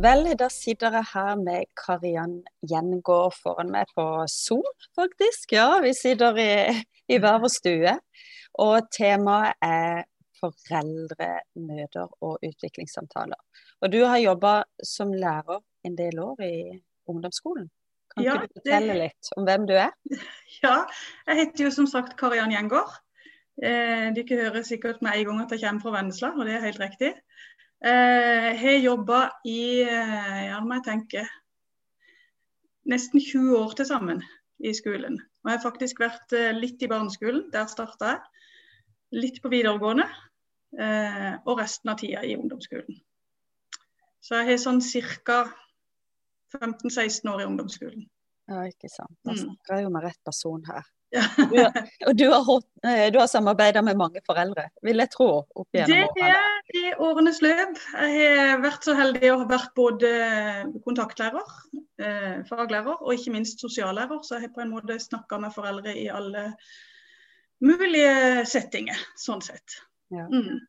Vel, da sitter jeg her med Kariann Gjengård foran meg på Zoom, faktisk. Ja, vi sitter i, i hver vår stue. Og temaet er foreldremøter og utviklingssamtaler. Og du har jobba som lærer en del år i ungdomsskolen. Kan ja, ikke du fortelle det... litt om hvem du er? Ja, jeg heter jo som sagt Kariann Gjengård. Eh, Dere hører sikkert med en gang at jeg kommer fra Vennesla, og det er helt riktig. Jeg eh, har jobba i eh, ja, må jeg tenke, nesten 20 år til sammen i skolen. Og jeg har faktisk vært eh, litt i barneskolen, der starta jeg. Litt på videregående. Og resten av tida i ungdomsskolen. Så jeg har sånn ca. 15-16 år i ungdomsskolen. Ja, ikke sant. Da mm. snakker jeg jo med rett person her. Du, og du har, du har samarbeida med mange foreldre, vil jeg tro? opp gjennom Det er i årenes løp. Jeg har vært så heldig å ha vært både kontaktlærer, eh, faglærer og ikke minst sosiallærer. Så jeg har på en måte snakka med foreldre i alle mulige settinger, sånn sett. Ja. Mm.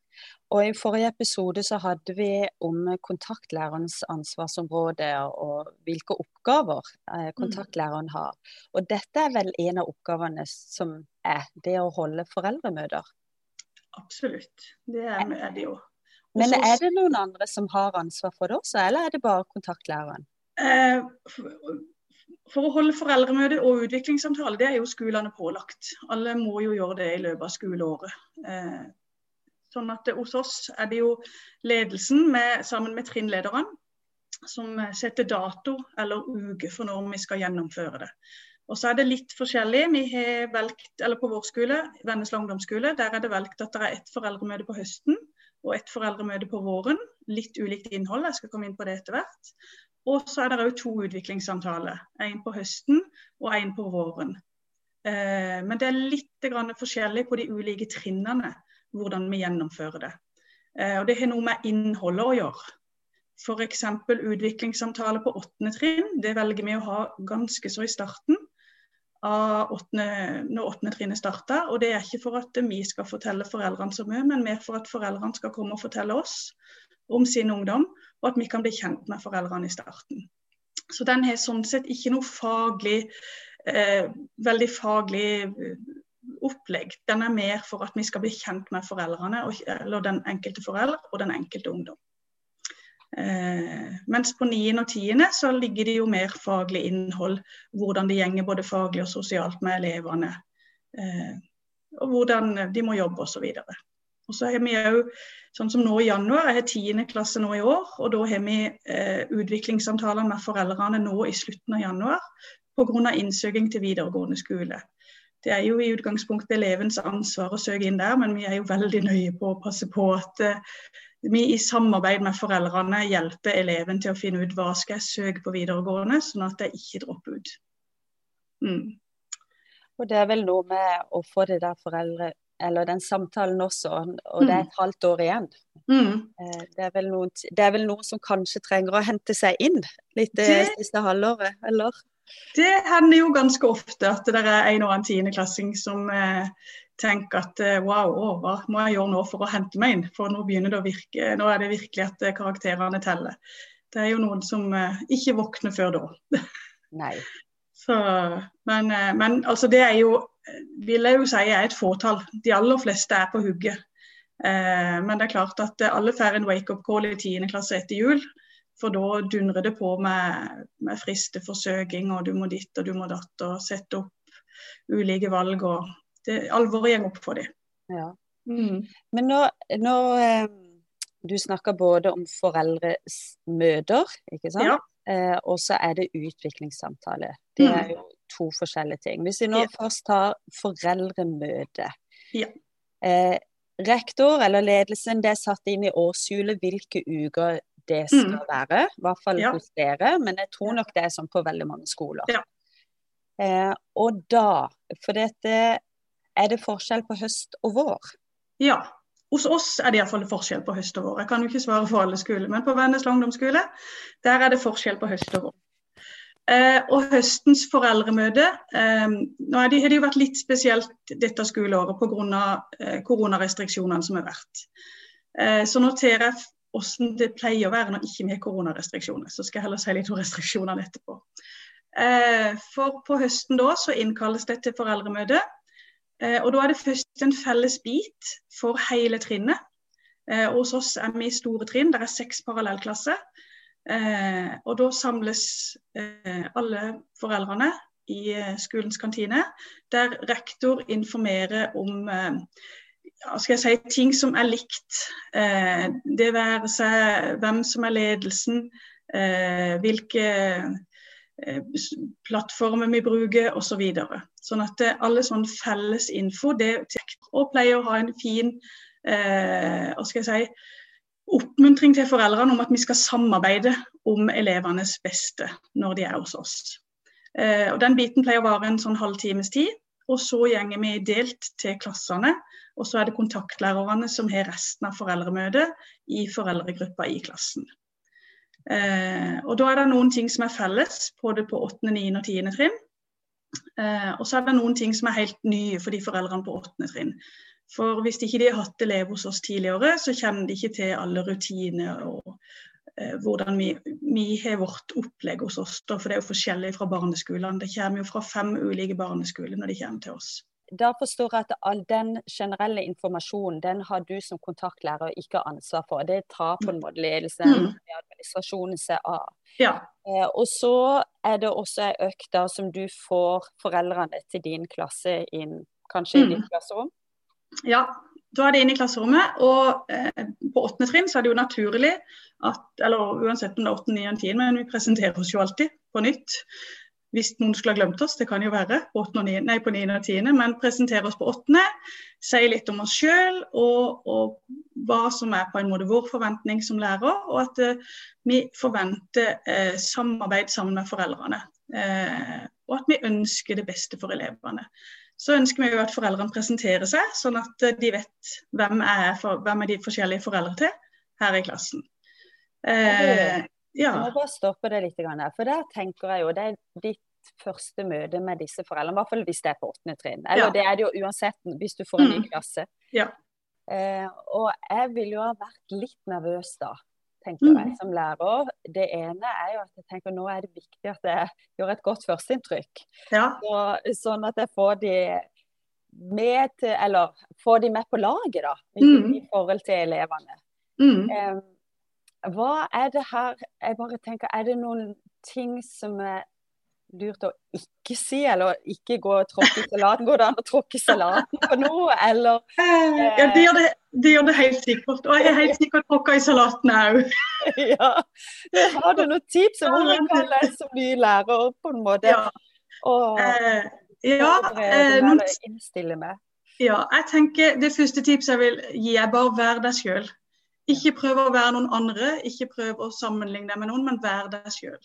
Og I forrige episode så hadde vi om kontaktlærerens ansvarsområde og hvilke oppgaver eh, mm. kontaktlæreren har. Og dette er vel en av oppgavene som er det å holde foreldremøter? Absolutt, det er, det jo. Men er det noen andre som har ansvar for det også, eller er det bare kontaktlæreren? Eh, for å holde foreldremøte og utviklingssamtale, det er jo skolene pålagt. Alle må jo gjøre det i løpet av skoleåret. Eh, Sånn at Hos oss er det jo ledelsen med, sammen med trinnlederen som setter dato eller uke for når vi skal gjennomføre det. Og så er det litt forskjellig. Vi har velgt, eller På vår skole, Vennesla ungdomsskole, der er det valgt at det er ett foreldremøte på høsten og ett foreldremøte på våren. Litt ulikt innhold, jeg skal komme inn på det etter hvert. Og så er det òg to utviklingssamtaler. En på høsten og en på våren. Eh, men det er litt forskjellig på de ulike trinnene hvordan vi gjennomfører det. Eh, og Det har noe med innholdet å gjøre. F.eks. utviklingssamtale på åttende trinn. Det velger vi å ha ganske så i starten av 8. når åttende trinnet starter. Og det er ikke for at vi skal fortelle foreldrene så mye, men mer for at foreldrene skal komme og fortelle oss om sin ungdom, og at vi kan bli kjent med foreldrene i starten. Så den har sånn sett ikke noe faglig, eh, veldig faglig opplegg. Den er mer for at vi skal bli kjent med foreldrene, eller den enkelte forelder og den enkelte ungdom. Eh, mens på 9. og 10. så ligger det jo mer faglig innhold. Hvordan det gjenger både faglig og sosialt med elevene. Eh, og hvordan de må jobbe osv. Og så har vi òg, sånn som nå i januar, jeg har 10. klasse nå i år, og da har vi eh, utviklingssamtaler med foreldrene nå i slutten av januar pga. innsøking til videregående skole. Det er jo i utgangspunktet elevens ansvar å søke inn der, men vi er jo veldig nøye på å passe på at uh, vi i samarbeid med foreldrene hjelper eleven til å finne ut hva skal jeg søke på videregående, sånn at jeg ikke dropper ut. Mm. Og Det er vel noe med å få det der foreldre, eller den samtalen også, og det er mm. et halvt år igjen. Mm. Eh, det, er noen, det, er vel noe som kanskje trenger å hente seg inn litt det siste halvåret, eller? Det hender jo ganske ofte at det er en og annen tiendeklassing som eh, tenker at eh, wow, å, hva må jeg gjøre nå for å hente meg inn? For nå begynner det å virke, nå er det virkelig at eh, karakterene teller. Det er jo noen som eh, ikke våkner før da. Nei. Så, men, eh, men, altså det er jo, vil jeg jo si, er et fåtall. De aller fleste er på hugget. Eh, men det er klart at alle får en wake-up call i 10. klasse etter jul. For da dundrer det på med, med fristeforsøking, og du må ditt og du må datt, og sette opp ulike valg. og det, Alvoret går opp for dem. Ja. Mm. Men nå, nå eh, Du snakker både om foreldremøter, ikke sant? Ja. Eh, og så er det utviklingssamtale. Det er mm. jo to forskjellige ting. Hvis vi nå ja. først tar foreldremøte. Ja. Eh, rektor eller ledelsen det er satt inn i årshjulet hvilke uker det skal mm. være. I hvert fall ja. hos dere, men jeg tror nok det er sånn på veldig mange skoler. Ja. Eh, og da, for dette er det forskjell på høst og vår? Ja, hos oss er det iallfall forskjell på høst og vår. Jeg kan jo ikke svare for alle skoler, men på Vennesla ungdomsskole der er det forskjell på høst og vår. Eh, og høstens foreldremøte eh, Nå har det, jo vært litt spesielt dette skoleåret pga. Eh, koronarestriksjonene som har vært. Eh, så noterer jeg hvordan det pleier å være når ikke vi har koronarestriksjoner. Så skal jeg heller si litt om restriksjonene etterpå. Eh, for på høsten da så innkalles det til foreldremøte. Eh, og da er det først en felles bit for hele trinnet. Eh, hos oss er vi i store trinn, det er seks parallellklasser. Og da samles alle foreldrene i skolens kantine, der rektor informerer om skal jeg si, ting som er likt. det være seg hvem som er ledelsen, hvilke plattformer vi bruker osv. Så videre. sånn at alle sånn felles info det og pleier å ha en fin eh, hva skal jeg si, oppmuntring til foreldrene om at vi skal samarbeide om elevenes beste når de er hos oss. Eh, og Den biten pleier å vare en sånn halvtimes tid. Og så gjenger vi delt til klassene. Og så er det kontaktlærerne som har resten av foreldremøtet i foreldregruppa i klassen. Eh, og Da er det noen ting som er felles, både på 8., 9. og 10. trinn. Eh, og så er det noen ting som er helt nye for de foreldrene på 8. trinn. For hvis ikke de har hatt elev hos oss tidligere, så kjenner de ikke til alle rutiner og, hvordan vi, vi, har vårt opplegg hos oss. for det er jo forskjellig fra barneskolene. Det kommer jo fra fem ulike barneskoler når de kommer til oss. Da forstår jeg at all den generelle informasjonen den har du som kontaktlærer ikke ansvar for. Det tar på en måte ledelsen mm. i administrasjonen seg av. Ja. Eh, og så er det også ei økt som du får foreldrene til din klasse inn, kanskje mm. i ditt klasserom? Ja, da er det inne i klasserommet. Og eh, på åttende trinn så er det jo naturlig at Eller uansett om det er åttende, niende, tiende, men vi presenterer oss jo alltid på nytt. Hvis noen skulle ha glemt oss, det kan jo være på, 8. og 9, nei, på 9. og 10., men presentere oss på åttende. Si litt om oss sjøl og, og, hva som er på en måte vår forventning som lærer. Og at eh, vi forventer eh, samarbeid sammen med foreldrene. Eh, og at vi ønsker det beste for elevene så ønsker vi jo at foreldrene presenterer seg, sånn at eh, de vet hvem er, for, hvem er de forskjellige foreldre til her i klassen. Eh, ja. Jeg må bare stoppe det litt, for der tenker jeg jo det er ditt første møte med disse foreldrene, i hvert fall hvis det er på åttende trinn. Eller ja. det er det jo uansett hvis du får en ny mm. klasse. Ja. Eh, og jeg ville jo ha vært litt nervøs da tenker jeg, mm. som lærer. Det ene er jo at jeg tenker nå er det viktig at jeg gjør et godt førsteinntrykk. Ja. Så, sånn at jeg får de med til, eller får de med på laget, da, mm. i forhold til elevene. Mm. Um, hva er det her Jeg bare tenker, er det noen ting som er lurt å ikke si, eller ikke gå og tråkke i salaten? Går det an å tråkke i salaten på noe, eller? Eh, ja, det gjør det, det gjør det, helt sikkert. Og jeg er helt sikkert tråkka i salaten òg. ja. Har du noen tips om hvordan kan lese som ny lærer på en måte ja. og, eh, ja, eh, noen... innstille med? Ja, jeg tenker Det første tipset jeg vil gi, er bare vær deg sjøl. Ikke prøv å være noen andre, ikke prøv å sammenligne deg med noen, men vær deg sjøl.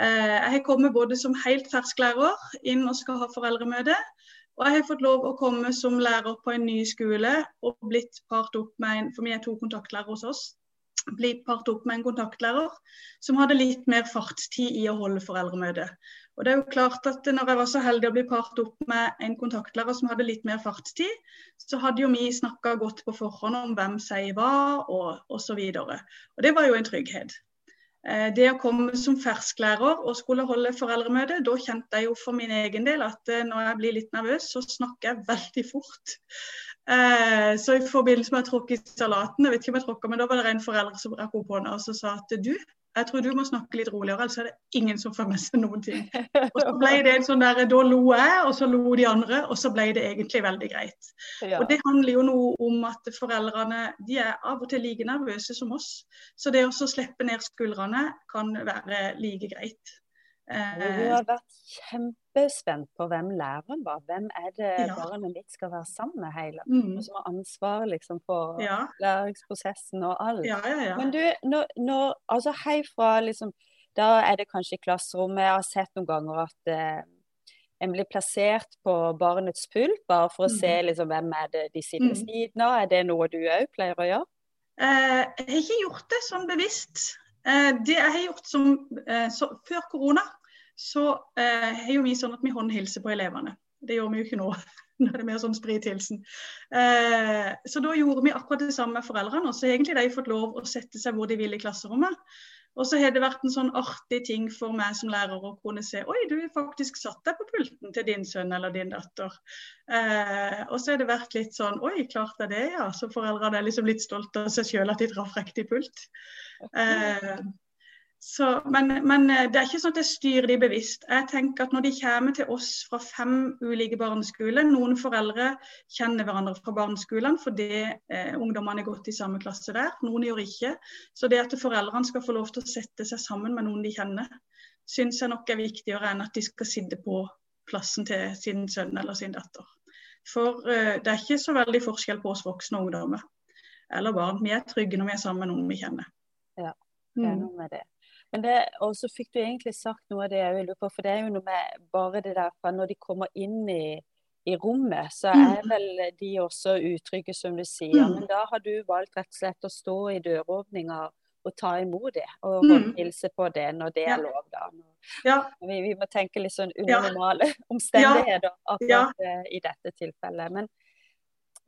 Eh, jeg har kommet både som helt fersk lærer inn og skal ha foreldremøte. Og jeg har fått lov å komme som lærer på en ny skole og blitt part opp med en For vi er to kontaktlærere hos oss. Blitt part opp med en kontaktlærer som hadde litt mer fartstid i å holde foreldremøte. Og det er jo klart at når jeg var så heldig å bli part opp med en kontaktlærer som hadde litt mer fartstid, så hadde jo vi snakka godt på forhånd om hvem sier hva, og osv. Og, og det var jo en trygghet. Eh, det å komme som fersklærer og skulle holde foreldremøte, da kjente jeg jo for min egen del at eh, når jeg blir litt nervøs, så snakker jeg veldig fort. Eh, så i forbindelse med å tråkke i salaten, jeg vet ikke om jeg tråkka, men da var det en forelder som rakk opp hånda og sa at du, jeg tror du må snakke litt roligere, ellers er det ingen som får med seg noen ting. Og så ble det en sånn der, Da lo jeg, og så lo de andre, og så ble det egentlig veldig greit. Ja. Og Det handler jo noe om at foreldrene de er av og til like nervøse som oss. Så det å slippe ned skuldrene kan være like greit. Vi har vært kjempespent på hvem læreren var. Hvem er det ja. barnet mitt skal være sammen med hele? Mm. Og som har ansvar liksom, for ja. læringsprosessen og alt. Ja, Men du, når, når, altså herfra liksom Da er det kanskje i klasserommet. Jeg har sett noen ganger at eh, en blir plassert på barnets pult, bare for å mm. se liksom, hvem er det de sitter ved mm. siden av. Er det noe du òg pleier å gjøre? Eh, jeg har ikke gjort det sånn bevisst. Eh, det jeg har gjort som, eh, så, Før korona så eh, har vi sånn at vi håndhilser på elevene. Det gjør vi jo ikke nå. Nå er det mer sånn sprithilsen. Så da gjorde vi akkurat det samme med foreldrene. Og så egentlig de fått lov å sette seg hvor de vil i klasserommet. Og så har det vært en sånn artig ting for meg som lærer å kunne se Oi, du faktisk satt deg på pulten til din sønn eller din datter. Eh, og så har det vært litt sånn Oi, klart er det, ja. Så foreldrene er liksom litt stolte av seg sjøl at de traff riktig pult. Eh, så, men, men, eh, det er ikke sånn at jeg styrer de bevisst. Jeg tenker at Når de kommer til oss fra fem ulike barneskoler Noen foreldre kjenner hverandre fra barneskolen fordi eh, ungdommene har gått i samme klasse der. Noen gjør ikke. Så det at foreldrene skal få lov til å sette seg sammen med noen de kjenner, syns jeg nok er viktigere enn at de skal sitte på plassen til sin sønn eller sin datter. For eh, det er ikke så veldig forskjell på oss voksne og ungdommer eller barn. Vi er trygge når vi er sammen med noen vi kjenner. Ja, det er mm. noe med det. Men det, og så fikk du egentlig sagt noe av det jeg lurer på, for det er jo noe med bare det der fra når de kommer inn i, i rommet, så er mm. vel de også utrygge, som du sier. Mm. Men da har du valgt rett og slett å stå i døråpninga og ta imot det, og mm. hilse på det når det er lov. da. Ja. Vi, vi, må tenke litt sånn unormale normale omstendigheter akkurat ja. i dette tilfellet. Men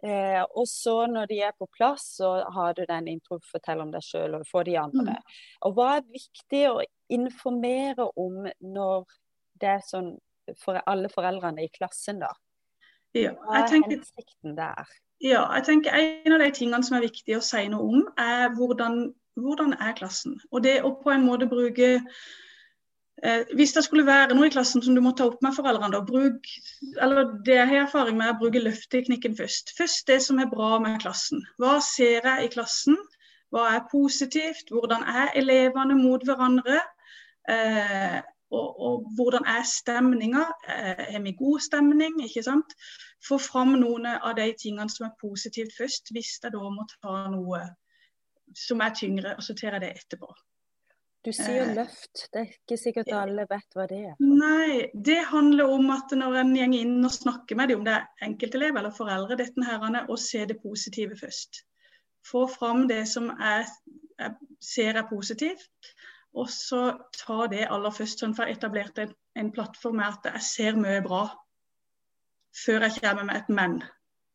Eh, og så når de er på plass, så har du den intro, fortell om deg sjøl og få de andre. Mm. Og hva er viktig å informere om når det er sånn for alle foreldrene i klassen, da? Ja, hva er tenker, hensikten der? Ja, jeg tenker En av de tingene som er viktig å si noe om, er hvordan, hvordan er klassen. Og det å på en måte bruke Eh, hvis det skulle være noe i klassen som du må ta opp med foreldrene, bruk, eller det jeg har erfaring med, er å bruke løfteknikken først. Først det som er bra med klassen. Hva ser jeg i klassen? Hva er positivt? Hvordan er elevene mot hverandre? Eh, og, og, hvordan er stemninga? Eh, har vi god stemning? ikke sant? Få fram noen av de tingene som er positivt først, hvis jeg da må ta noe som er tyngre, og jeg det etterpå. Du sier eh, løft, det er ikke sikkert alle vet hva det er. Nei, det handler om at når en går inn og snakker med dem, om det er enkeltelev eller foreldre, dette herrene, å se det positive først. Få fram det som jeg, jeg ser er positivt, og så ta det aller først. Sånn for jeg etablerte en, en plattform med at jeg ser mye bra, før jeg kommer med et men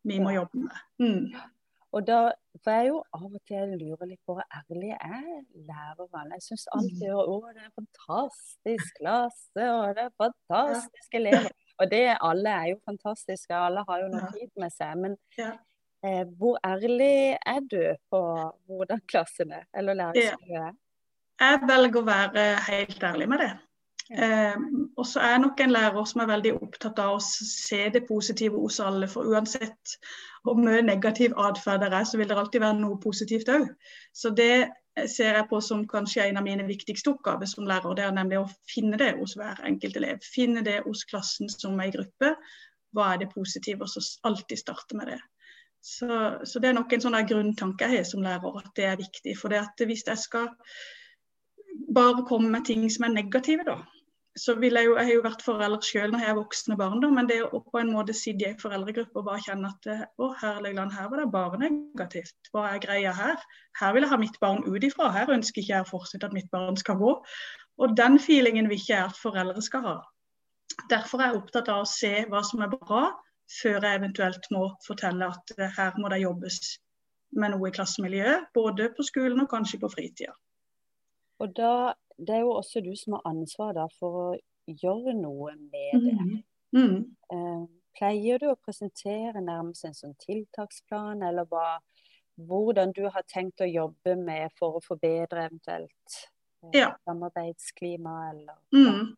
vi må jobbe med. Mm. Og da for jeg jo av og til lurer litt på hvor ærlig er lærerne. Jeg syns alltid mm. å, det er fantastisk klasse, og det er fantastiske elever. Og det alle er jo fantastiske, alle har jo noe tid med seg. Men eh, hvor ærlig er du på hvordan klassen er, eller læringsmiljøet er? Jeg velger å være helt ærlig med det. Eh, og så er jeg nok en lærer som er veldig opptatt av å se det positive hos alle. For uansett hvor mye negativ atferd det er, så vil det alltid være noe positivt òg. Så det ser jeg på som kanskje en av mine viktigste oppgaver som lærer. Det er nemlig å finne det hos hver enkelt elev. Finne det hos klassen som er i gruppe. Hva er det positive? Og så alltid starte med det. Så, så det er nok en sånn grunntanke jeg har som lærer, at det er viktig. For det at hvis jeg skal bare komme med ting som er negative, da, så vil jeg jo, jeg har jo vært forelder selv når jeg er voksne barn, da, men det å på en måte sitte i en foreldregruppe og bare kjenne at å herlig land, her var det bare negativt. Hva er greia her? Her vil jeg ha mitt barn ut ifra. Her ønsker ikke jeg fortsatt at mitt barn skal gå. Og den feelingen vil ikke jeg at foreldre skal ha. Derfor er jeg opptatt av å se hva som er bra, før jeg eventuelt må fortelle at her må det jobbes med noe i klassemiljøet, både på skolen og kanskje på fritida. Og da det er jo også du som har ansvar for å gjøre noe med det. Mm. Mm. Eh, pleier du å presentere nærmest en sånn tiltaksplan, eller hva, hvordan du har tenkt å jobbe med for å forbedre eventuelt eh, ja. samarbeidsklima? Eller, mm.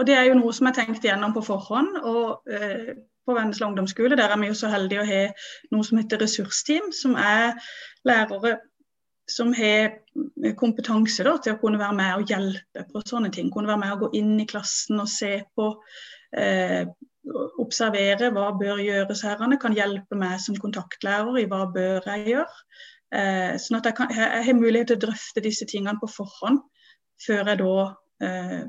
Og Det er jo noe som er tenkt gjennom på forhånd. og eh, På Vennesla ungdomsskole der er vi jo så heldige å ha noe som heter ressursteam, som er lærere som har kompetanse da, til å kunne være med og hjelpe på sånne ting. Kunne være med og gå inn i klassen og se på, eh, observere hva bør gjøres her. Kan hjelpe meg som kontaktlærer i hva bør jeg gjøre. Eh, sånn at jeg, kan, jeg, har mulighet til å drøfte disse tingene på forhånd, før jeg da eh,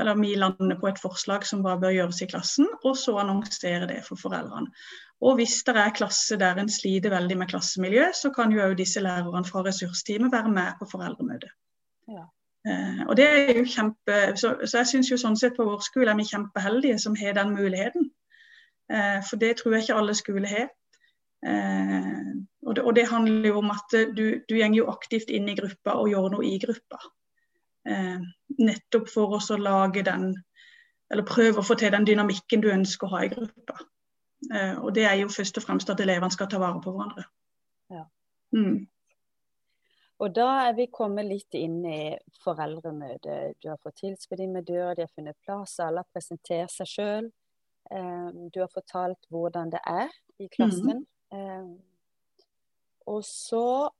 eller vi lander på et forslag som hva bør gjøres i klassen, og så annonsere det for foreldrene. Og hvis det er klasse der en sliter veldig med klassemiljø, så kan jo òg disse lærerne fra ressursteamet være med på foreldremøtet. Ja. Eh, og det er jo kjempe, så, så jeg syns jo sånn sett på vår skole er vi kjempeheldige som har den muligheten. Eh, for det tror jeg ikke alle skoler har. Eh, og, det, og, det, handler jo om at du, du går jo aktivt inn i gruppa og gjør noe i gruppa. Eh, nettopp for å lage den Eller prøve å få til den dynamikken du ønsker å ha i gruppa. Eh, og det er jo først og fremst at elevene skal ta vare på hverandre. Ja. Mm. Og da er vi kommet litt inn i foreldremøtet. Du har fått tilskudd inn med døra, de har funnet plass, alle har presentert seg sjøl. Eh, du har fortalt hvordan det er i klassen. Mm. Og så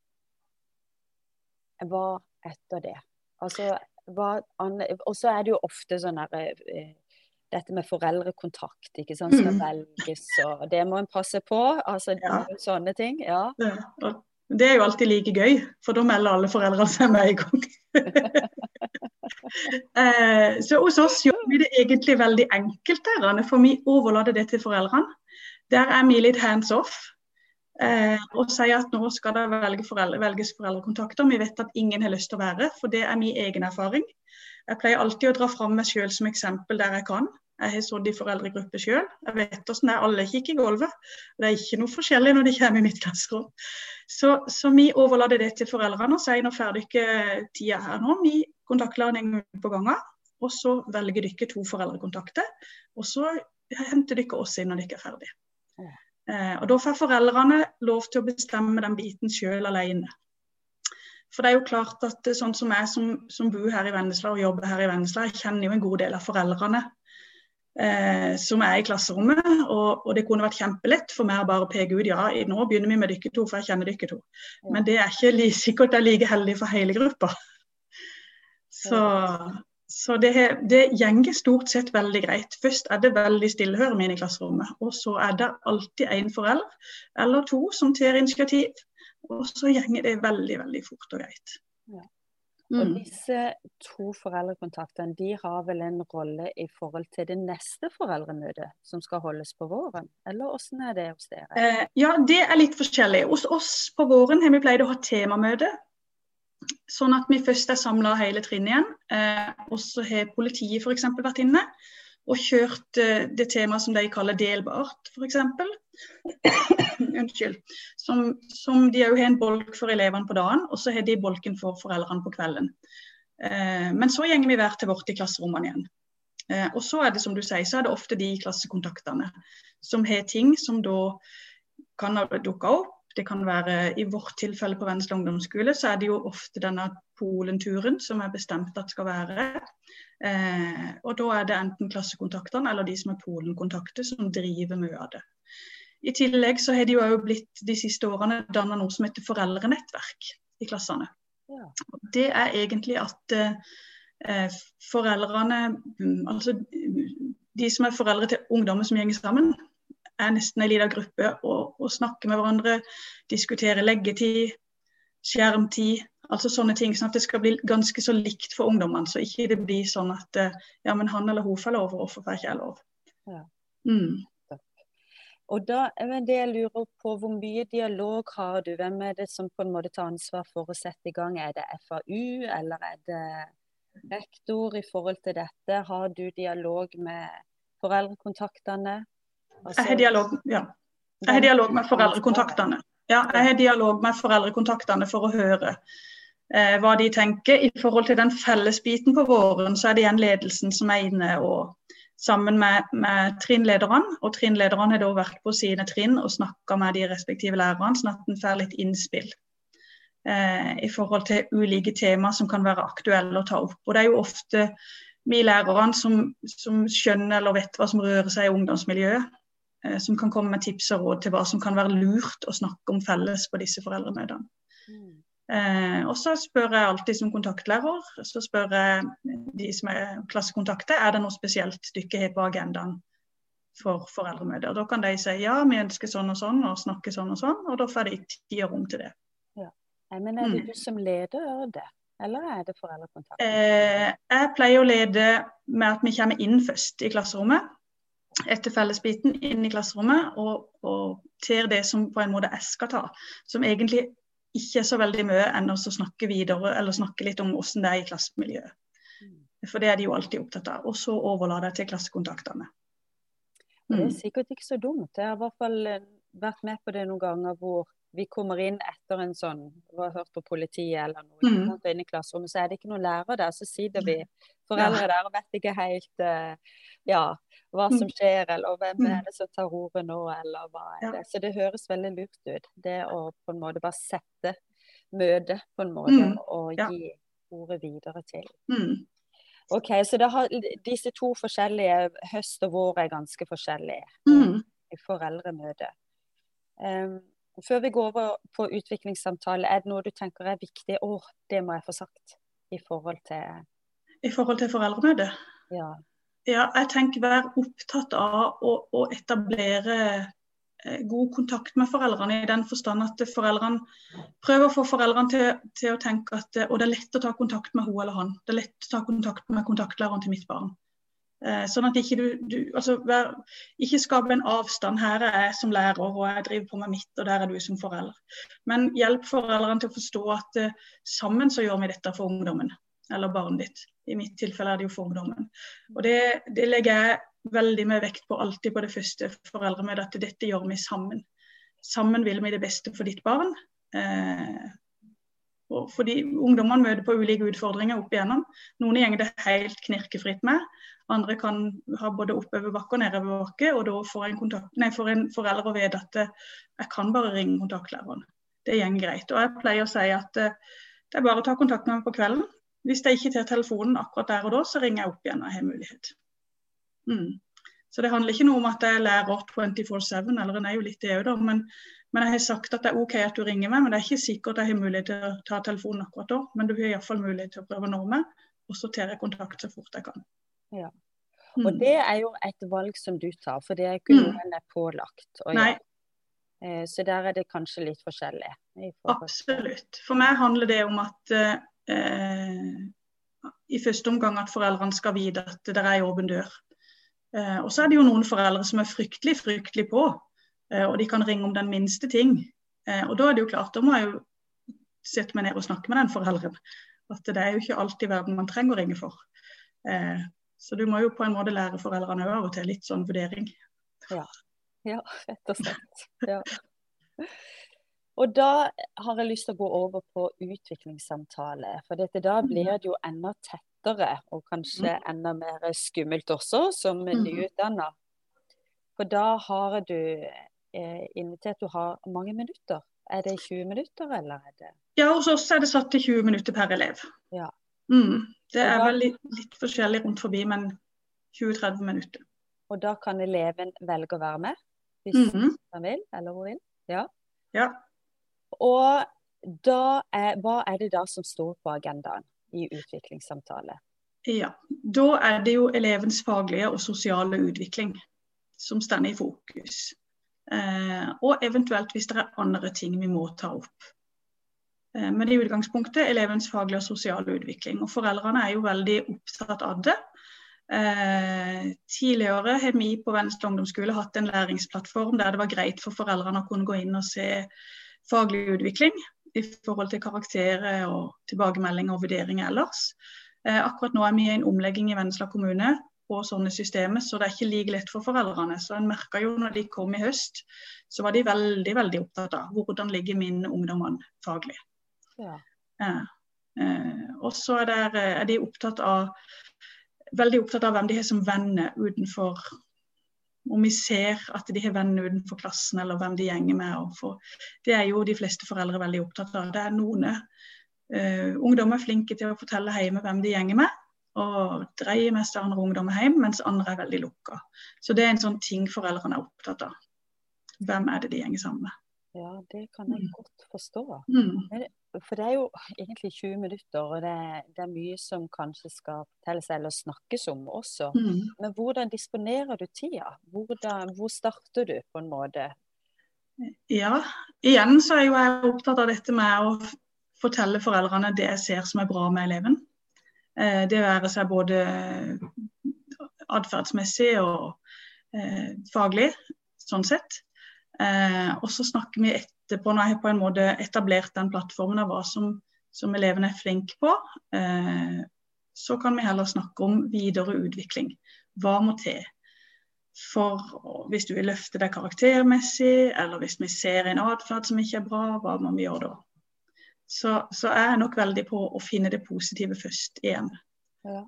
Hva etter det? Altså, Og så er det jo ofte sånn her eh, dette med foreldrekontakt, ikke sant, skal mm. velges, og det må en passe på. Altså ja. sånne ting. Ja. ja. Det er jo alltid like gøy, for da melder alle foreldrene seg med en gang. Eh, så hos oss gjør vi det egentlig veldig enkelt der, for vi overlater det til foreldrene. Der er vi litt hands off. Eh, og sier at nå skal det velge foreldre, velges foreldrekontakter. Vi vet at ingen har lyst til å være, for det er min egen erfaring. Jeg pleier alltid å dra fram meg sjøl som eksempel der jeg kan. Jeg har sittet i foreldregruppe sjøl. Jeg vet hvordan det er. Alle kikker i gulvet. Det er ikke noe forskjellig når de kommer i mitt klasserom. Så, så vi overlater det til foreldrene og sier nå ferdig ikke tida her nå. Vi kontakter en gang på gangen. Og så velger dere to foreldrekontakter. Og så henter dere oss inn når dere er ferdige. Eh, og Da får foreldrene lov til å bestemme den biten sjøl alene. For det er jo klart at sånn som jeg som, som bor her i Vennesla og jobber her i Vennesla, jeg kjenner jo en god del av foreldrene eh, som er i klasserommet. Og, og, det kunne vært kjempelett for meg å bare peke ut ja, nå begynner vi med dere to, for jeg kjenner dere to. Men det er ikke sikkert det er like heldig for hele gruppa. Så, så det, det gjenger stort sett veldig greit. Først er det veldig stillehørende inne i klasserommet. Og så er det alltid en forelder eller to som tar initiativ. Og så gjenger det veldig, veldig fort og greit. Ja. Og mm. disse to foreldrekontaktene de har vel en rolle i forhold til det neste foreldremøtet som skal holdes på våren, eller hvordan er det hos dere? Eh, ja, det er litt forskjellig. Hos oss på våren har vi pleid å ha temamøte. Sånn at vi først er samla hele trinnet igjen. Eh, og så har politiet f.eks. vært inne og kjørt eh, det temaet som de kaller delbart, f.eks. Unnskyld. Som, som de òg har en bolk for elevene på dagen, og så har de bolken for foreldrene på kvelden. Eh, men så går vi hver til vårt i klasserommene igjen. Eh, og så er det som du sier, så er det ofte de klassekontaktene som har ting som da kan dukke opp. Det kan være I vårt tilfelle på Vennesla ungdomsskole så er det jo ofte denne Polenturen som er bestemt at skal være. Eh, og Da er det enten klassekontaktene eller de som er Polen-kontakter som driver mye av det. I tillegg så har de jo blitt de siste årene danna noe som heter foreldrenettverk i klassene. Ja. Det er egentlig at eh, foreldrene, altså de som er foreldre til ungdommer som gjenger sammen, er nesten en liten gruppe og, og snakker med hverandre, diskuterer leggetid, skjermtid, Altså sånne ting, sånn at det skal bli ganske så likt for ungdommene. Så ikke det blir sånn at eh, ja, men han eller hun får lov, og hvorfor får ikke jeg lov. Ja. Mm. Og da er det jeg lurer på, Hvor mye dialog har du? Hvem er det som på en måte tar ansvar for å sette i gang? Er det FAU, eller er det rektor i forhold til dette? Har du dialog med foreldrekontaktene? Altså, jeg har dialog, ja. Jeg har dialog med foreldrekontaktene. Ja, jeg har dialog med foreldrekontaktene for å høre eh, hva de tenker. I forhold til den fellesbiten på våren, så er det igjen ledelsen som er inne og sammen med, med trinnlederne. Og trinnlederne har da vært på sine trinn og snakka med de respektive lærerne, sånn at en får litt innspill eh, i forhold til ulike tema som kan være aktuelle å ta opp. Og det er jo ofte vi lærerne som, som skjønner eller vet hva som rører seg i ungdomsmiljøet. Eh, som kan komme med tips og råd til hva som kan være lurt å snakke om felles på disse foreldremøtene. Mm. Eh, og så spør jeg alltid som kontaktlærer så spør jeg de som er klassekontakter, er det noe spesielt dere har på agendaen for foreldremøter. Da kan de si ja, vi ønsker sånn og sånn og snakke sånn og sånn, og da får de tid og rom til det. Ja. Men er det mm. du som leder det, eller er det foreldrekontakt? Eh, jeg pleier å lede med at vi kommer inn først i klasserommet etter fellesbiten inn i klasserommet og, og til det som på en måte jeg skal ta. Som egentlig ikke er så veldig mye enn å snakke videre eller snakke litt om hvordan det er i klassemiljøet. For det er de jo alltid opptatt av. Og så overlate det til klassekontaktene. Mm. det er mm. sikkert ikke så dumt. Jeg har i hvert fall eh, vært med på det noen ganger hvor vi kommer inn etter en sånn Vi har hørt på politiet eller noe. Mm. Inn i klasserommet, så er det ikke noen lærer der. Så sitter vi foreldre der og vet ikke helt uh, ja, hva som mm. skjer, eller hvem er mm. det som tar ordet nå, eller hva er det. Så det høres veldig lurt ut. Det å på en måte bare sette møtet på en måte mm. og gi ordet videre til. Mm. OK, så har, disse to forskjellige, høst og vår, er ganske forskjellige mm. i foreldremøtet. Um, før vi går over på utviklingssamtale, er det noe du tenker er viktig? Å, det må jeg få sagt. I forhold til I forhold til foreldremøte? Ja. ja. Jeg tenker være opptatt av å, å etablere eh, god kontakt med foreldrene, i den forstand at foreldrene prøver å få foreldrene til, til, å tenke at Og det er lett å ta kontakt med hun eller han. Det er lett å ta kontakt med kontaktlæreren til mitt barn. Eh, sånn at ikke du, du altså, vær, ikke skape en avstand. Her er jeg som lærer, og jeg driver på med mitt, og der er du som forelder. Men hjelp foreldrene til å forstå at uh, sammen så gjør vi dette for ungdommen. Eller barnet ditt. I mitt tilfelle er det jo for ungdommen. Og det, det legger jeg veldig med vekt på alltid på det første foreldremøtet, at dette gjør vi sammen. Sammen vil vi det beste for ditt barn. Eh, fordi ungdommene møter på ulike utfordringer opp igjennom. Noen gjenger det helt knirkefritt med. Andre kan ha både oppoverbakke og nedoverbakke. Og da får en, kontakt, nei, får en forelder å vite at eh, jeg kan bare ringe kontaktlæreren. Det går greit. Og jeg pleier å si at eh, det er bare å ta kontakt med meg på kvelden. Hvis jeg ikke tar telefonen akkurat der og da, så ringer jeg opp igjen når jeg har mulighet. Mm. Så det handler ikke noe om at jeg lærer 24-7, eller en er jo litt det òg, da. Men men jeg har sagt at det er OK at du ringer meg, men det er ikke sikkert jeg har mulighet til å ta telefonen akkurat da. Men du har iallfall mulighet til å prøve å nå meg, og så tar jeg kontakt så fort jeg kan. Ja. Mm. Og det er jo et valg som du tar, for det er ikke mm. noe en er pålagt å gjøre. Eh, så der er det kanskje litt forskjellig. Absolutt. For meg handler det om at eh, i første omgang at foreldrene skal vite at det er åpen dør. Eh, og så er det jo noen foreldre som er fryktelig, fryktelig på. Eh, og de kan ringe om den minste ting. Eh, og da er det jo klart, da må jeg jo sette meg ned og snakke med den forelderen. At det er jo ikke alt i verden man trenger å ringe for. Så du må jo på en måte lære foreldrene av og til litt sånn vurdering. Ja, ja rett og slett. Ja. Og da har jeg lyst til å gå over på utviklingssamtale. For dette, da blir mm. det jo enda tettere, og kanskje mm. enda mer skummelt også, som mm. nyutdanna. For da har du eh, invitert. Du har mange minutter. Er det 20 minutter, eller er det Ja, hos oss er det satt til 20 minutter per elev. Ja. Mm, det er vel litt, litt, forskjellig rundt forbi, men 20-30 minutter. Og da kan eleven velge å være med, hvis mm -hmm. han vil, eller hun vil? Ja. ja. Og da er, hva er det da som står på agendaen i utviklingssamtale? Ja, Da er det jo elevens faglige og sosiale utvikling som står i fokus. Eh, og eventuelt hvis det er andre ting vi må ta opp. Eh, men i utgangspunktet elevens faglige og sosiale utvikling. Og foreldrene er jo veldig opptatt av det. Eh, tidligere har vi på Venstre ungdomsskole hatt en læringsplattform der det var greit for foreldrene å kunne gå inn og se faglig utvikling i forhold til karakterer og tilbakemeldinger og vurderinger ellers. akkurat nå er vi i en omlegging i Vennesla kommune på sånne systemer, så det er ikke like lett for foreldrene. Så en merka jo når de kom i høst, så var de veldig veldig opptatt av hvordan ligger min ungdom faglig. Ja. Eh, eh, og så er, er, de opptatt av veldig opptatt av hvem de har som venner utenfor om vi ser at de har venner utenfor klassen, eller hvem de gjenger med. Det er jo de fleste foreldre veldig opptatt av. Det er noen uh, ungdommer er flinke til å fortelle hjemme hvem de gjenger med og dreier mest andre ungdommer hjem, mens andre er veldig lukka. Så det er en sånn ting foreldrene er opptatt av. Hvem er det de gjenger sammen med? Ja, det kan jeg mm. godt forstå. Mm. For det er jo egentlig 20 minutter, og det, det, er mye som kanskje skal fortelles eller snakkes om også. Mm. Men hvordan disponerer du tida? Hvordan, hvor starter du, på en måte? Ja, igjen så er jo jeg opptatt av dette med å fortelle foreldrene det jeg ser som er bra med eleven. Eh, det være seg både atferdsmessig og eh, faglig, sånn sett. Eh, og så snakker vi etterpå, når jeg har på en måte etablert den plattformen av hva som, som elevene er flinke på, så kan vi heller snakke om videre utvikling. Hva må til? For hvis du vil løfte deg karaktermessig, eller hvis vi ser en atferd som ikke er bra, hva må vi gjøre da? Så, så er jeg nok veldig på å finne det positive først igjen. Ja.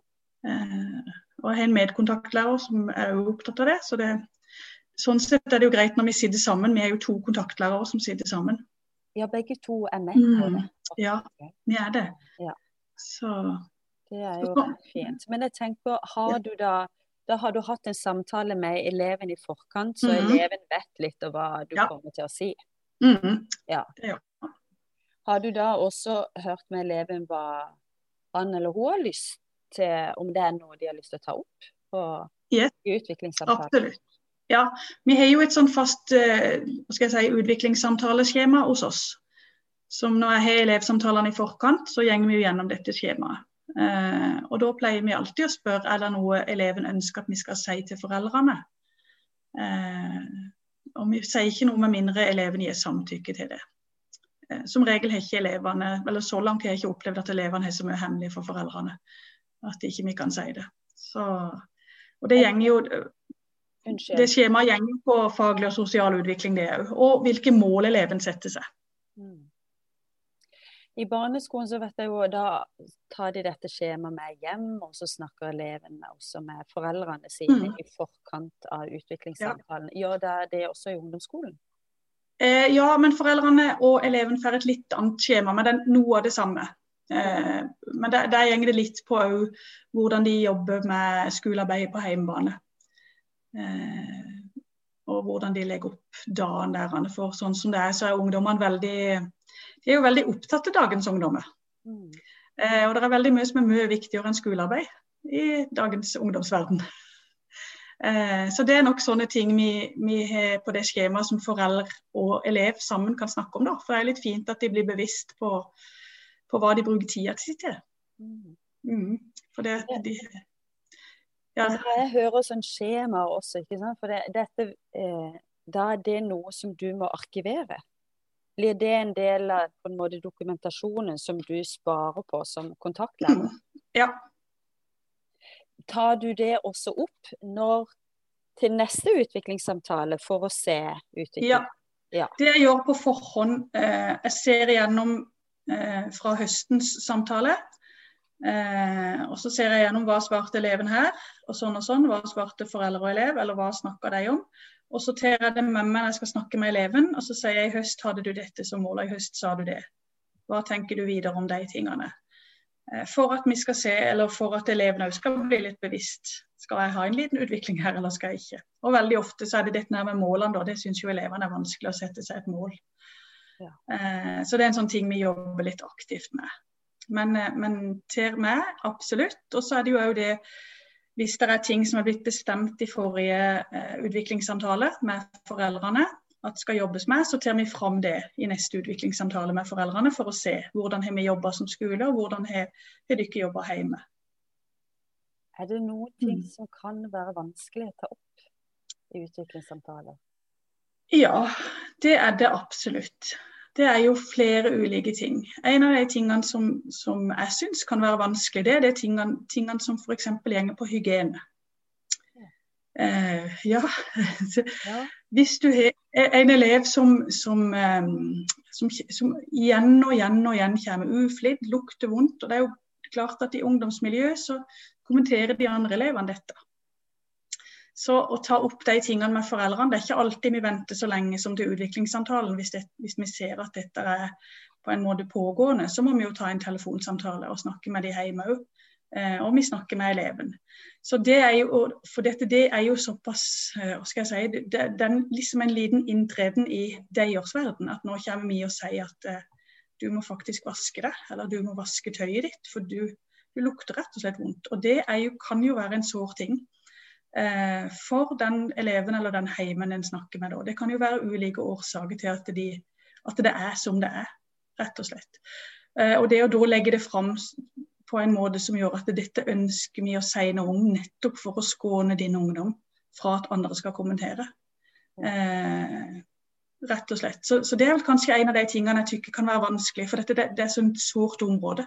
Eh, og jeg har en medkontaktlærer som er opptatt av det. Så det, sånn sett er det jo greit når vi sitter sammen. Vi er jo to kontaktlærere som sitter sammen. Ja, begge to er med på det. Mm, ja, vi er det. Ja. Så Det er jo fint. Men jeg tenker, har du da da har du hatt en samtale med eleven i forkant, så mm -hmm. eleven vet litt om hva du ja. kommer til å si. Mm -hmm. ja. ja. Har du da også hørt med eleven hva han eller hun har lyst til, om det er noe de har lyst til å ta opp på yes. utviklingssamtalen? Absolutt. Ja, vi har jo et sånn fast jeg si, utviklingssamtaleskjema hos oss. Som når jeg har elevsamtalene i forkant, så går vi jo gjennom dette skjemaet. Eh, og Da pleier vi alltid å spørre er det noe eleven ønsker at vi skal si til foreldrene. Eh, og Vi sier ikke noe med mindre eleven gir samtykke til det. Eh, som regel har ikke elevene, eller Så langt har jeg ikke opplevd at elevene har så mye hemmelig for foreldrene at ikke vi kan si det. Så, og Det gjenger jo det skjemaet går på faglig og sosial utvikling, det òg. Og hvilke mål eleven setter seg. Mm. I barneskolen så vet jeg jo, da tar de dette skjemaet med hjem, og så snakker elevene også med foreldrene sine mm. i forkant av utviklingssamtalen. Ja. Gjør det det også i ungdomsskolen? Eh, ja, men foreldrene og eleven får et litt annet skjema, men det er noe av det samme. Eh, men der, der går det litt på hvordan de jobber med skolearbeid på hjemmebane. Eh, og hvordan de legger opp dagen der. For sånn som det er, så er ungdommene veldig de er jo veldig opptatt av dagens ungdommer. Mm. Eh, og det er veldig mye som er mye viktigere enn skolearbeid i dagens ungdomsverden. Eh, så det er nok sånne ting vi, vi har på det skjemaet som foreldre og elev sammen kan snakke om. Da. For det er litt fint at de blir bevisst på, på hva de bruker tida si til. Mm. mm. For det, de, ja. Jeg hører sånn skjema også, ikke sant? for det, dette, eh, da er det noe som du må arkivere. Blir det en del av på en måte, dokumentasjonen som du sparer på som kontaktlærer? Ja. Tar du det også opp når, til neste utviklingssamtale for å se utvikling? Ja. ja. Det jeg gjør på forhånd, eh, jeg ser igjennom eh, fra høstens samtale. Eh, og så ser jeg gjennom hva svarte eleven her, og sånn og sånn. Hva svarte foreldre og elev, eller hva snakker de om? Og så tar jeg det med meg når jeg skal snakke med eleven, og så sier jeg i høst hadde du dette som mål, og i høst sa du det. Hva tenker du videre om de tingene? Eh, for at vi skal se, eller for at elevene òg skal bli litt bevisst. Skal jeg ha en liten utvikling her, eller skal jeg ikke? Og veldig ofte så er det dette med målene, da. Det syns jo elevene er vanskelig å sette seg et mål. Ja. Eh, så det er en sånn ting vi jobber litt aktivt med. Men, eh, men til meg, absolutt. Og så er det jo òg det hvis det er ting som er blitt bestemt i forrige eh, utviklingssamtale med foreldrene at skal jobbes med, så tar vi fram det i neste utviklingssamtale med foreldrene for å se hvordan har vi jobba som skole, og hvordan har, har dere jobba hjemme. Er det noen ting mm. som kan være vanskelig å ta opp i utviklingssamtaler? Ja, det er det absolutt det er jo flere ulike ting. En av de tingene som, som jeg syns kan være vanskelig, det er de tingene, tingene som f.eks. gjenger på hygiene. Eh, ja. ja. Hvis du har en elev som, som, um, som, som, igjen og igjen og igjen kommer uflidd, lukter vondt, og det er jo klart at i ungdomsmiljøet så kommenterer de andre elevene dette. Så å ta opp de tingene med foreldrene, det er ikke alltid vi venter så lenge som til utviklingssamtalen. Hvis, det, hvis vi ser at dette er på en måte pågående, så må vi jo ta en telefonsamtale og snakke med de hjemme òg. Eh, og vi snakker med eleven. Så det er jo, For dette det er jo såpass eh, hva skal jeg si, det, det er liksom en liten inntreden i deres verden. At nå kommer vi og sier at eh, du må faktisk vaske deg, eller du må vaske tøyet ditt. For du, du lukter rett og slett vondt. Og det jo, kan jo være en sår ting for den eleven eller den heimen en snakker med. Da. Det kan jo være ulike årsaker til at, de, at, det er som det er, rett og slett. Eh, og det å da legge det fram på en måte som gjør at dette ønsker vi å si noe om, nettopp for å skåne din ungdom fra at andre skal kommentere. Eh, rett og slett. Så, så, det er vel kanskje en av de tingene jeg tykker kan være vanskelig, for dette det, det er et et sårt område.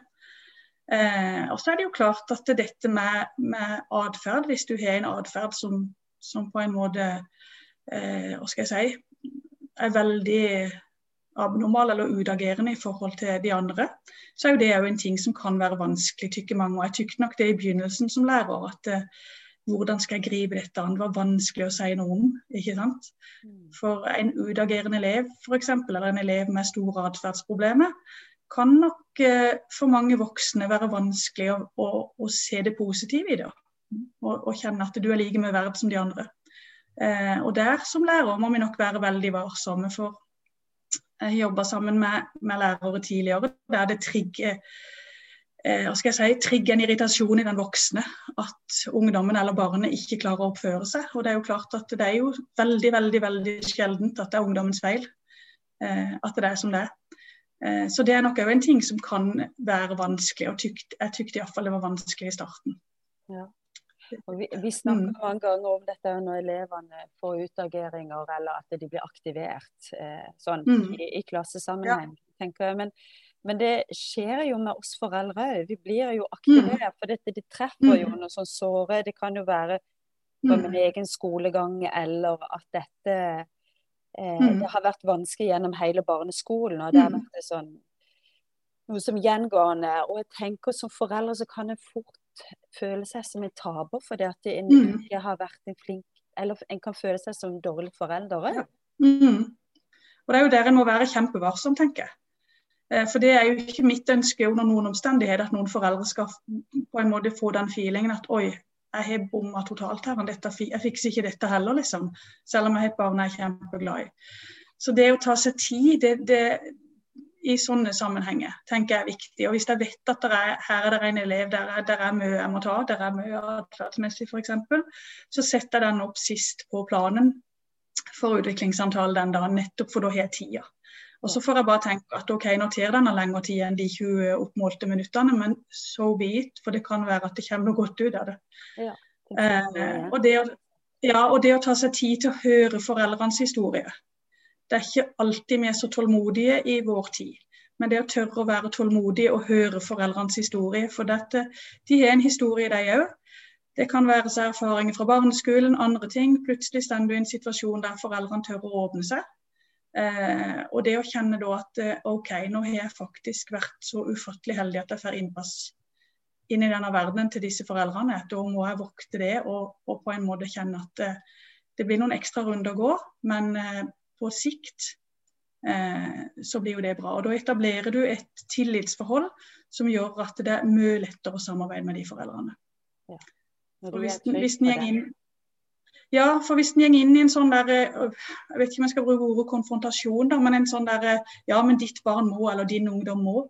Eh, og så er det jo klart at dette med, med atferd, hvis du har en atferd som, som på en måte eh, hva skal jeg si, er veldig abnormal eller utagerende i forhold til de andre, så er jo det jo en ting som kan være vanskelig, tykker mange. Og jeg tykte nok det i begynnelsen som lærer, at eh, hvordan skal jeg gripe dette an? Det var vanskelig å si noe om. ikke sant? Mm. For en utagerende elev f.eks., eller en elev med store atferdsproblemer, kan nok eh, for mange voksne være vanskelig å, å, å se det positive i det. Og, kjenne at du er like mye verd som de andre. Eh, og der som lærer må vi nok være veldig varsomme. For jeg jobba sammen med, med, lærere tidligere der det trigger eh, hva skal jeg si, trigger en irritasjon i den voksne at ungdommen eller barnet ikke klarer å oppføre seg. Og det er jo klart at det er jo veldig, veldig veldig sjeldent at det er ungdommens feil. Eh, at det er som det er. Eh, så det er nok òg en ting som kan være vanskelig, og tykt, jeg tykte iallfall det var vanskelig i starten. Ja. Vi, vi snakker mm. mange ganger om dette når elevene får utageringer eller at de blir aktivert eh, sånn mm. i, i, klassesammenheng. Ja. Men, men, det skjer jo med oss foreldre òg. Vi blir jo aktivert. Mm. For dette de treffer jo mm. noe sånn såre. Det kan jo være på min mm. egen skolegang eller at dette eh, Det har vært vanskelig gjennom hele barneskolen. og det har vært sånn noe som gjengående. Og jeg tenker som foreldre så kan en fort føle seg som en taper fordi at en mm. ikke har vært en flink Eller en kan føle seg som dårlig forelder Ja. Mm. Og Det er jo der en må være kjempevarsom, tenker jeg. Eh, for det er jo ikke mitt ønske under noen omstendighet at noen foreldre skal på en måte få den feelingen at oi, jeg har bomma totalt her, dette, jeg fikser ikke dette heller, liksom. Selv om jeg har et barn jeg er kjempeglad i. Så det å ta seg tid, det, det, i sånne sammenhenger tenker jeg er viktig. Og Hvis jeg vet at er, her er det en elev der, er, der er mye jeg må ta, der er mye atferdsmessig f.eks., så setter jeg den opp sist på planen for utviklingssamtale den dagen, nettopp for da har jeg tida. Og Så får jeg bare tenke at ok, nå tar denne lengre tid enn de 20 oppmålte minuttene, men so be it, for det kan være at det kommer noe godt ut av det. Ja, det eh, og, det å, ja, og det å ta seg tid til å høre foreldrenes historie det er ikke alltid vi er så tålmodige i vår tid. Men det å tørre å være tålmodig og høre foreldrenes historie. For dette, de har en historie, de òg. Det kan være erfaringer fra barneskolen, andre ting. Plutselig står du i en situasjon der foreldrene tør å åpne seg. Eh, og det å kjenne da at eh, OK, nå har jeg faktisk vært så ufattelig heldig at jeg får innpass inn i denne verdenen til disse foreldrene. Da må jeg vokte det og, og på en måte kjenne at eh, det blir noen ekstra runder å gå. Men eh, på sikt, eh, så blir jo det bra. Og Da etablerer du et tillitsforhold som gjør at det er mye lettere å samarbeide med de foreldrene. Ja. Hvis, hvis inn, ja, for hvis en går inn i en sånn der eh, Jeg vet ikke om jeg skal bruke ordet konfrontasjon, da, men en sånn der eh, Ja, men ditt barn må, eller din ungdom må.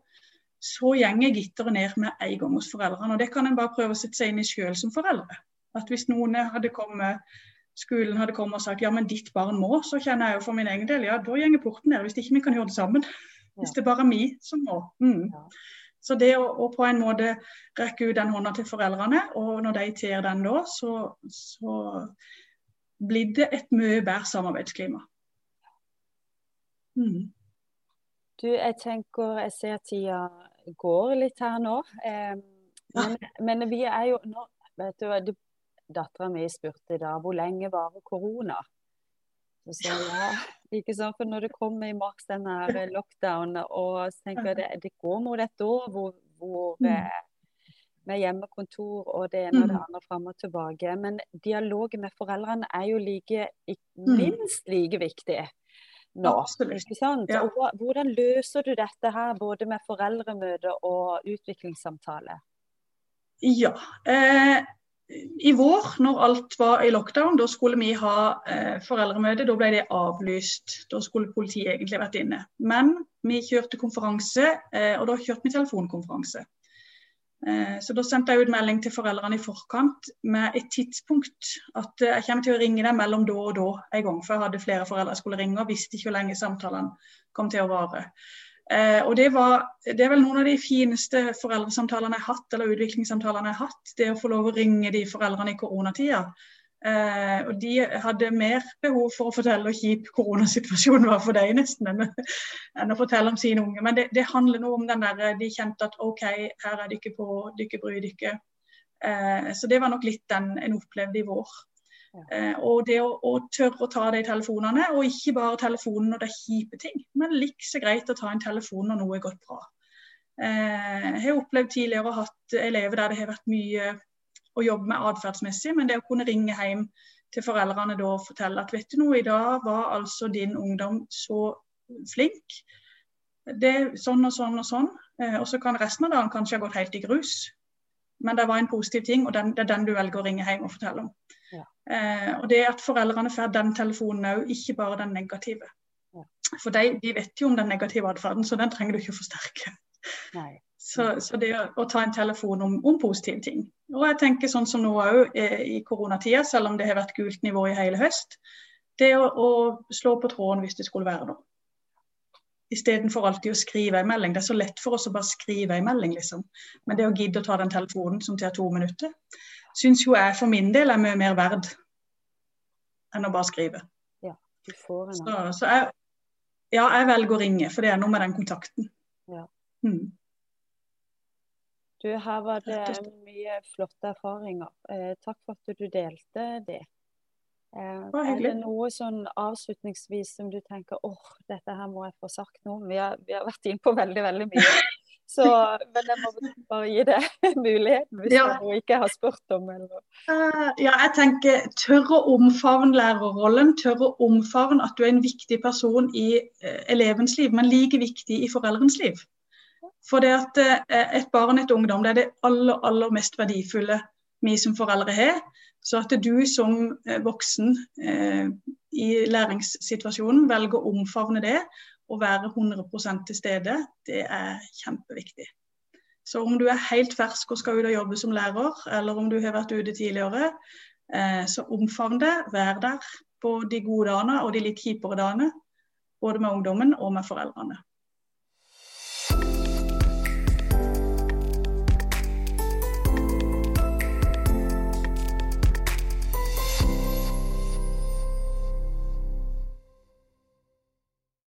Så gjenger gitteret ned med en gang hos foreldrene. Og det kan en bare prøve å sette seg inn i sjøl som foreldre. At hvis noen hadde kommet skolen hadde kommet og sagt ja, men ditt barn må, så kjenner jeg jo for min egen del ja, da gjenger porten ned. Hvis ikke vi kan gjøre det sammen. Hvis det bare er vi som må. Mm. Så det å, å, på en måte rekke ut den hånda til foreldrene, og når de ter den da, så, så blir det et mye bedre samarbeidsklima. Mm. Du, jeg tenker, jeg ser tida går litt her nå. Eh, men, men, vi er jo nå vet du, hva, dattera mi spurte da hvor lenge varer korona. Så sa ja, ikke sant? For når det kommer i mars, denne lockdownen, lockdown, og så tenker jeg det, det går mot et år hvor, hvor mm. Med hjemmekontor og det ene og det mm. andre fram og tilbake. Men dialogen med foreldrene er jo like, mm. minst like viktig nå. Ja. Hvordan løser du dette her, både med foreldremøte og utviklingssamtale? Ja, eh, i vår, når alt var i lockdown, da skulle vi ha eh, foreldremøte. Da ble det avlyst. Da skulle politiet egentlig vært inne. Men vi kjørte konferanse, eh, og da kjørte vi telefonkonferanse. Eh, så da sendte jeg ut melding til foreldrene i forkant med et tidspunkt. At eh, jeg kommer til å ringe dem mellom da og da en gang. For jeg hadde flere foreldre jeg skulle ringe og visste ikke hvor lenge samtalene kom til å vare. Eh, og det, var, det, er vel noen av de fineste foreldresamtalene jeg har hatt, eller utviklingssamtalene jeg har hatt. Det å få lov å ringe de foreldrene i koronatida. Eh, og de hadde mer behov for å fortelle hvor kjip koronasituasjonen var for deg, nesten, enn, å fortelle om sine unge. Men det, det, handler noe om den der De kjente at OK, her er dere på, dere bryr dere. Eh, så det var nok litt den en opplevde i vår. Eh, og det å, å, tørre å ta de telefonene, og ikke bare telefonen når det er kjipe ting, men likså greit å ta en telefon når noe er gått bra. Eh, jeg har opplevd tidligere å hatt elever der det har vært mye å jobbe med atferdsmessig, men det å kunne ringe hjem til foreldrene da og fortelle at vet du noe, i dag var altså din ungdom så flink. Det er sånn og sånn og sånn. Eh, og så kan resten av dagen kanskje ha gått helt i grus. Men det var en positiv ting, og den, det er den du velger å ringe hjem og fortelle om. Eh, og det at foreldrene får den telefonen òg, ikke bare den negative. Ja. For de, de, vet jo om den negative atferden, så den trenger du ikke å forsterke. Så, så, det å, ta en telefon om, om, positive ting. Og jeg tenker sånn som nå òg eh, i koronatida, selv om det har vært gult nivå i hele høst. Det å, å slå på tråden hvis det skulle være noe. Istedenfor alltid å skrive en melding. Det er så lett for oss å bare skrive en melding, liksom. Men det å gidde å ta den telefonen som tar to minutter, syns jo jeg for min del er mye mer verd enn å bare skrive. Ja, du får en så, så jeg, ja, jeg velger å ringe, for det er noe med den kontakten. Ja. Mm. Du, her var det mye flotte erfaringer. Eh, takk for at du delte det. Eh, er det noe sånn avslutningsvis som du tenker åh, dette her må jeg få sagt nå? Vi har, vi har vært inn på veldig, veldig mye. Så, men jeg må bare gi det muligheten hvis ja. du ikke har spurt om eller uh, Ja, jeg tenker tørre å omfavne lærerrollen. Tørre å omfavne at du er en viktig person i uh, elevens liv, men like viktig i foreldrens liv. For det at uh, et barn, et ungdom, det er det aller, aller mest verdifulle vi som foreldre har. Så at du som voksen i læringssituasjonen velger å omfavne det og være 100% til stede, det er kjempeviktig. Så om du er helt fersk og skal ut og jobbe som lærer, eller om du har vært ute tidligere, eh, så omfavn det. Vær der på de gode dagene og de litt kjipere dagene. Både med ungdommen og med foreldrene.